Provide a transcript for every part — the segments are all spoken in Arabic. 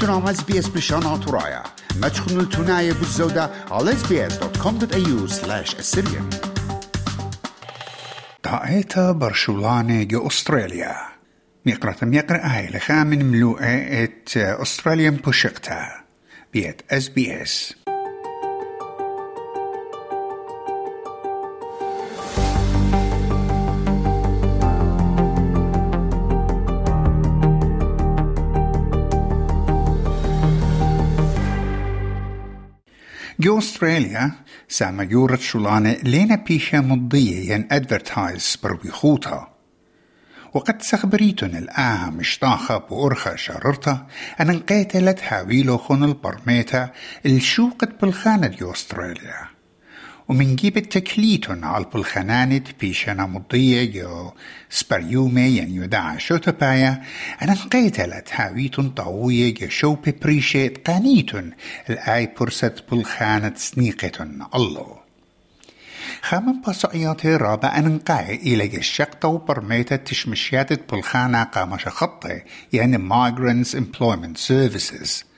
تنام إس بي إس بشان ترايا ما تخنوا التناية بالزودة على sbs.com.au slash assyrian طائتا برشولانة أستراليا ميقرة آي لخامن ملوءة إت أستراليان بوشقتا بيت إس بي إس. جو استراليا ساما يورت شولانة لينا بيشا مضية ين ادفرتايز بروبيخوتا وقد سخبريتن الآها مشتاخة بأرخة شررتا أن انقيتلت هاويلو خون البرميتا الشوقت بالخانة دي أستراليا ومن جيب التكليتن على بالخنانة بيشنا مضية جو. سبريومي ين يدعى شوتبايا أن انقيتلت هاويتن طاوية جو. شو ببريشيت قانيتن الآي برست بالخانة سنيقتن الله. خامن بصعيات رابع أنقاي إلى الشقطة وبرميتة تشمشيات بالخانة قامش خطة. يعني Migrants Employment Services.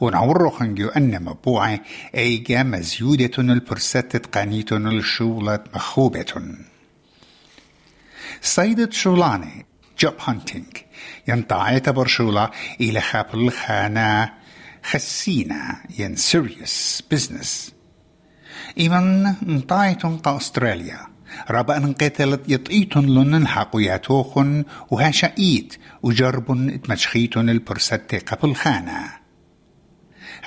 ونعور خنجو أن مبوعة أيجا مزيودة البرستة قانية الشولة مخوبة صيدة شولانة جوب هانتينج ينطعي برشولة إلى خاب الخانة خسينة ين سيريوس بزنس. إيمن نطايتن قا أستراليا. رابا أن قتلت يطئيتن لنن حقوياتوخن وهاشايت وجربن إتمشخيتن البرستة قبل خانة.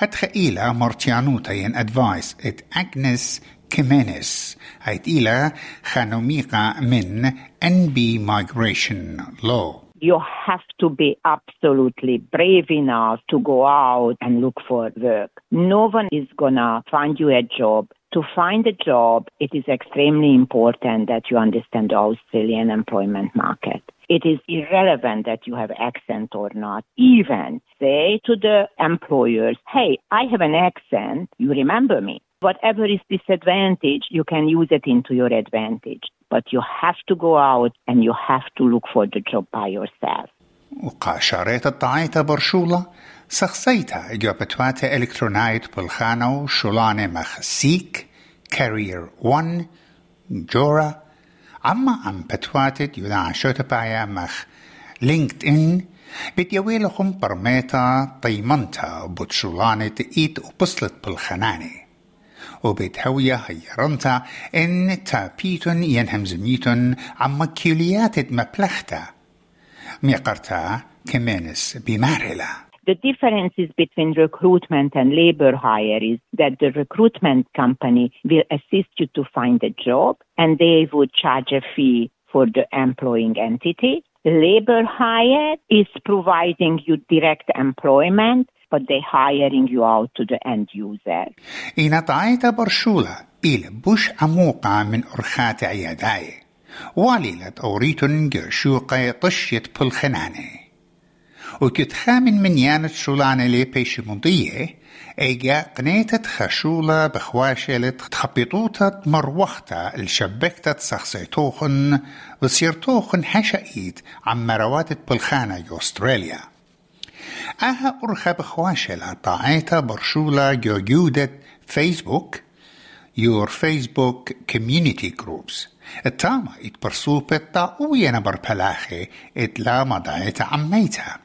Hatchaila Mortianuta advice et Agnes Jimenez, Haitila Chanomiqa Min NB Migration Law you have to be absolutely brave enough to go out and look for work. No one is gonna find you a job. To find a job, it is extremely important that you understand the Australian employment market. It is irrelevant that you have accent or not. Even say to the employers, hey, I have an accent, you remember me. Whatever is disadvantage, you can use it into your advantage. But you have to go out and you have to look for the job by yourself. وقاشريت الطعيتة برشولة سخصيتا إجابتواتا إلكترونايت بالخانة وشولانة مخ سيك كارير 1 جورا أما عم بتواتت يدعى شوتبايا مخ لينكد إن بتيويلهم برميتا طيمنتا بتشولانة إيت وبصلت بالخناني. وبتهوية هيرنتا إن تابيتن ينهم زميتن عم كيليات مبلختا ميقرتا كمينس بمارلا The differences between recruitment and labor hire is that the recruitment company will assist you to find a job and they would charge a fee for the employing entity. Labor hire is providing you direct employment, but they're hiring you out to the end user. إن طعيت برشولة إلى بوش عموقة من أرخات عياداي واليلة أوريتن جرشوقة طشيت بالخنانة وكت خامن من يانت شولانة لي بيش مضية إيجا قنيتت خشولة بخواشلة تخبطوتة مروختة الشبكتة سخصيتوخن وسيرتوخن حشايت عم مرواتت بالخانة جو استراليا أها ارخى بخواشلة طاعيتا برشولة جو جودة فيسبوك your Facebook community groups التاما اتبرسوبة طاوية نبر بلاخي اتلا مضايت عميتا.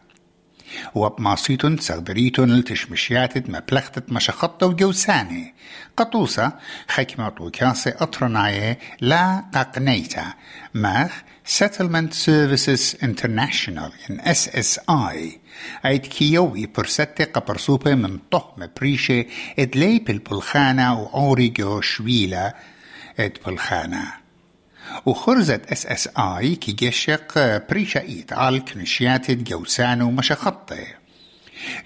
وبماسيتن تسغدريتن التشمشيات مبلغتت مشخطة وجوساني. قطوسة حكمة وكاسة أطرناية لا قاقنيتا ماخ Settlement Services International in SSI ايد كيوي برستة قبرسوبة من طهمة بريشة. ادلي بالبلخانة وعوريجو شويلة. إد بلخانة. وخرزت اس اس اي كي جشق بريشايت على كنشيات جوسان ومشخطة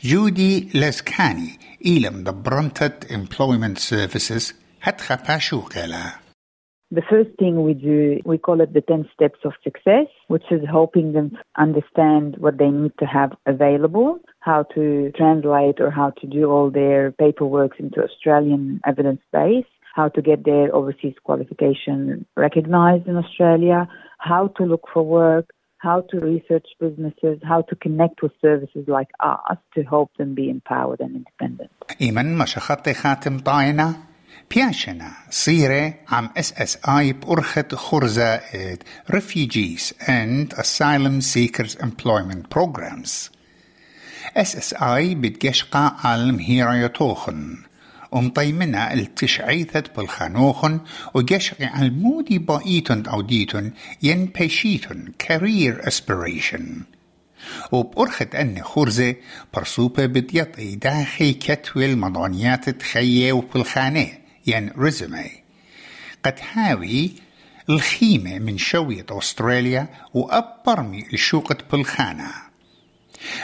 جودي لزكاني إلم دبرنتت Employment Services هتخا باشو قلا The first thing we do, we call it the 10 steps of success, which is helping them understand what they need to have available, how to translate or how to do all their paperwork into Australian evidence base, how to get their overseas qualification recognized in Australia, how to look for work, how to research businesses, how to connect with services like us to help them be empowered and independent. إيمن مشخطي خاتم طاينة بياشنا صيرة عم اس اس اي بأرخت خرزة Refugees and Asylum Seekers Employment Programs اس اس اي بتجشقا علم هيرايتوخن ومطيمنا التشعيثت بالخانوخن وجشقي على المودي بايتن أو ديتن ين بيشيتن كارير اسبريشن وبأرخت أن خرزة برسوبة بديطي داخي كتوي المضانيات تخيي وبالخانة ين ريزمي قد هاوي الخيمة من شوية أستراليا وأبرمي الشوقة بالخانة.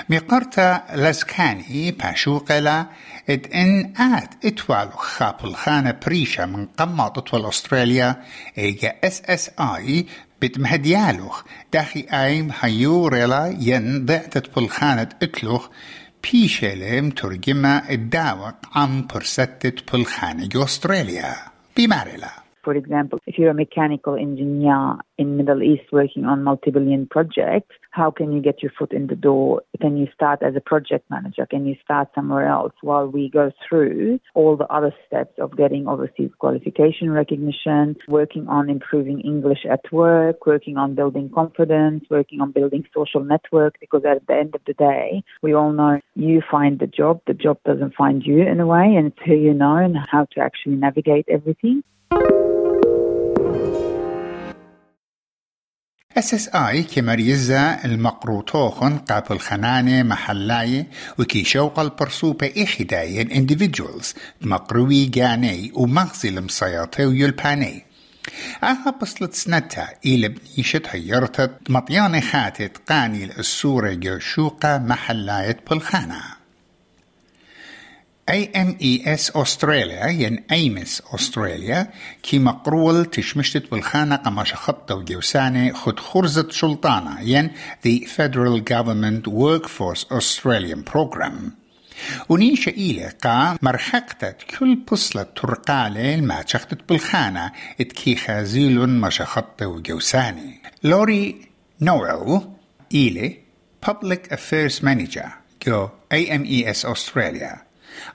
مقرتا لزكاني باشوقلا إد إن آت إتوال خاب الخانة بريشة من قمة اطول أستراليا إيجا إس إس آي بتمهديالوخ داخي آيم هيوريلا ين ضعتت بالخانة إتلوخ بيشلم ترجمة الداوق عم برستت بالخانة أستراليا. بمارلا For example, if you're a mechanical engineer in Middle East working on multi-billion projects, how can you get your foot in the door? Can you start as a project manager? Can you start somewhere else while we go through all the other steps of getting overseas qualification recognition, working on improving English at work, working on building confidence, working on building social network? Because at the end of the day, we all know you find the job, the job doesn't find you in a way, and it's who you know and how to actually navigate everything. اس اي كمريزة المقروطوخن قابل خنانة محلاية وكي شوق البرسوبة إخداين individuals مقروي جاني ومغزي المصياطي ويلباني. أها بصلت سنتا إلى بنيشت هيرتت مطياني خاتت قاني السورة جوشوقة محلاية بالخانة AMES أستراليا ين أيمس أستراليا كي مقرول تشمشتت بالخانة قماش خطة وجوسانة خد خرزة سلطانة ين The Federal Government Workforce Australian Program. ونيشة إلى قا مرحقتت كل بصلة ترقالة ما شختت بالخانة اتكي خازيل ما شخطة وجوساني لوري نويل إلي Public Affairs Manager جو AMES أستراليا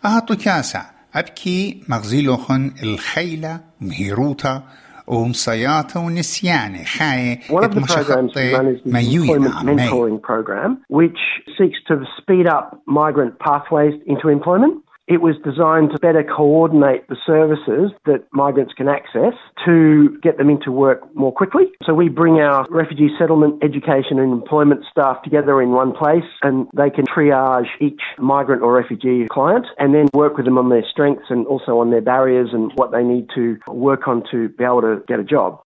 أهاتو كاسع أبكي مغزيلوخن الخيلة مهيروتا ومصياتا ونسيانة خاية the Employment Mentoring Program, which seeks to speed up migrant pathways into employment. It was designed to better coordinate the services that migrants can access to get them into work more quickly. So we bring our refugee settlement, education, and employment staff together in one place and they can triage each migrant or refugee client and then work with them on their strengths and also on their barriers and what they need to work on to be able to get a job.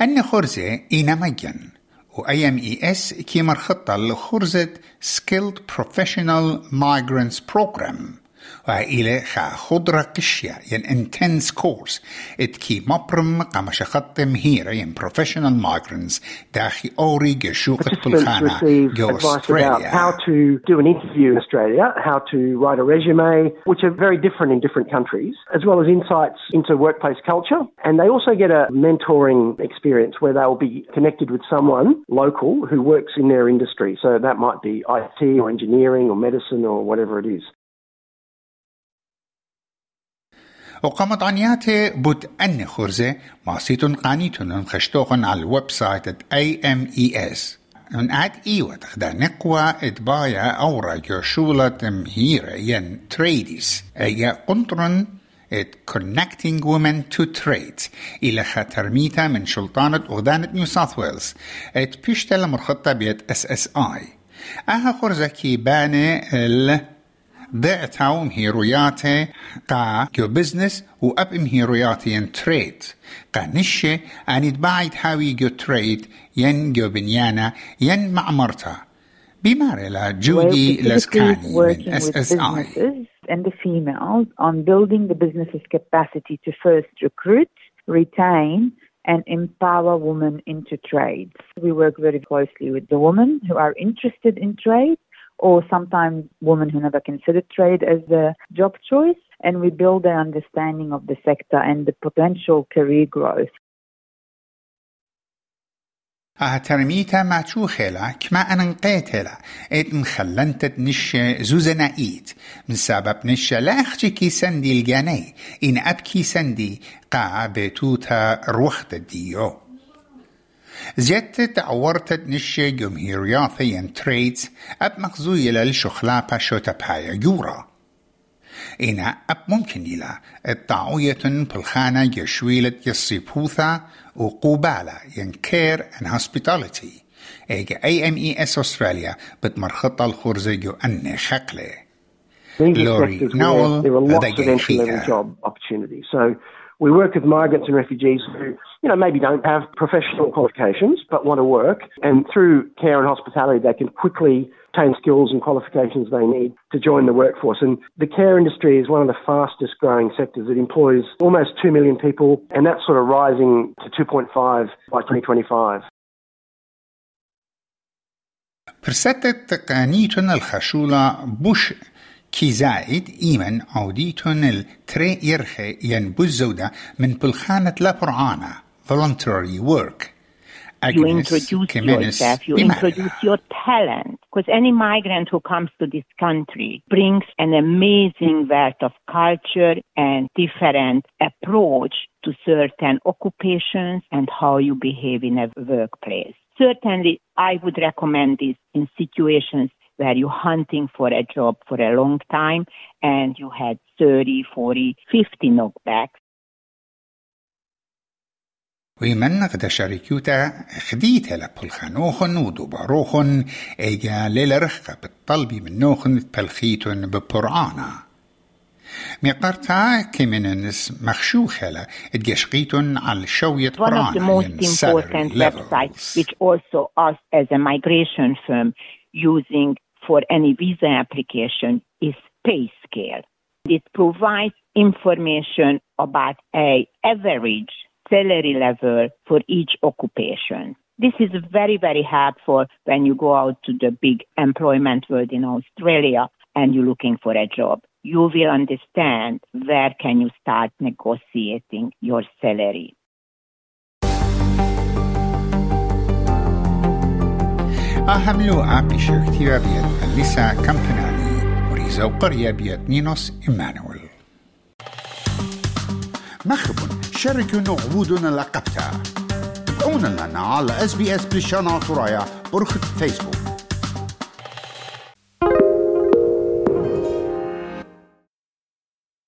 Anna Jorge Inamayan إينا مجن و IMES كيمر خطة لخرزة Skilled Professional Migrants Program وإلى خا خضرة قشية ين intense course ات كي مبرم قام شخط مهيرة ين professional migrants داخي أوري جشوقة بالخانة جو Australia. How to do an interview in Australia, how to write a resume, which are very different in different countries, as well as insights into workplace culture. And they also get a mentoring experience where they'll be connected with someone local who works in their industry. So that might be IT or engineering or medicine or whatever it is. وقامت عنياتي بوت أن خرزة ماسيتون قانيتون خشتوخن على الويب سايت AMES من عاد إيوة تخدا نقوى إتبايا أورا جوشولة مهيرة ين تريديس. أي قنطرن it connecting women to trades إلى خطرميتا من شلطانة أغدانة نيو ساوث ويلز it بيشتل مرخطة بيت اس اس اي أها خرزة كي باني ال ضعتها مهيروياتي قا جو بزنس وأب مهيروياتي ين تريد قا نشي أن يتباعد هاوي جو تريد ين جو بنيانا ين معمرتا بمارلا جودي لسكاني من اس اس اي and the females on building the business's capacity to first recruit, retain, and empower women into trades. We work very closely with the women who are interested in trade or sometimes women who never considered trade as a job choice, and we build their understanding of the sector and the potential career growth. ترميتا ما خيلا كما أن نقيتلا إت نخلنت نش زوزنائيت من سبب نش لا أختي كي سندي الجاني إن أبكي سندي قا بتوتا روخت ديو زيادة تعورت نش جمهورياثيا تريدز أب مخزوية للشخلا باشوتا بايا جورا إنا أب ممكن إلى الطاعوية بالخانة جشويلة يصيبوثا وقوبالة ين كير and hospitality إيجا أي أم إي إس أستراليا بتمرخط الخرزة جو أني خقلة. Lori Noel, there are We work with migrants and refugees who, you know, maybe don't have professional qualifications but want to work. And through care and hospitality, they can quickly obtain skills and qualifications they need to join the workforce. And the care industry is one of the fastest growing sectors. It employs almost 2 million people, and that's sort of rising to 2.5 by 2025. Прсетет така ничена лхашула – زائد إيمن عوديتن التري يرخي ينبزودا من بلخانة لابرعانا voluntary work you introduce yourself, you introduce your talent. Because any migrant who comes to this country brings an amazing wealth of culture and different approach to certain occupations and how you behave in a workplace. Certainly, I would recommend this in situations where you're hunting for a job for a long time and you had 30, 40, 50 knockbacks ويمن غدا شركيوتا خديتا لبلخانوخن ودوباروخن ايجا للرخة بالطلبي من نوخن بلخيتن ببرعانا مقارتا كمننس مخشوخة اتجشقيتن على شوية One of the most important websites which also us as a migration firm using for any visa application is PayScale. It provides information about a average salary level for each occupation. This is very, very helpful when you go out to the big employment world in Australia and you're looking for a job. You will understand where can you start negotiating your salary. أهم لوعة بشركتي بيت لسا كمبنالي وريزا وقرية بيت نينوس إيمانويل. مخبون شاركوا نعبودنا لقبتا. تابعونا لنا على اس بي اس بريشانا ترايا برخة فيسبوك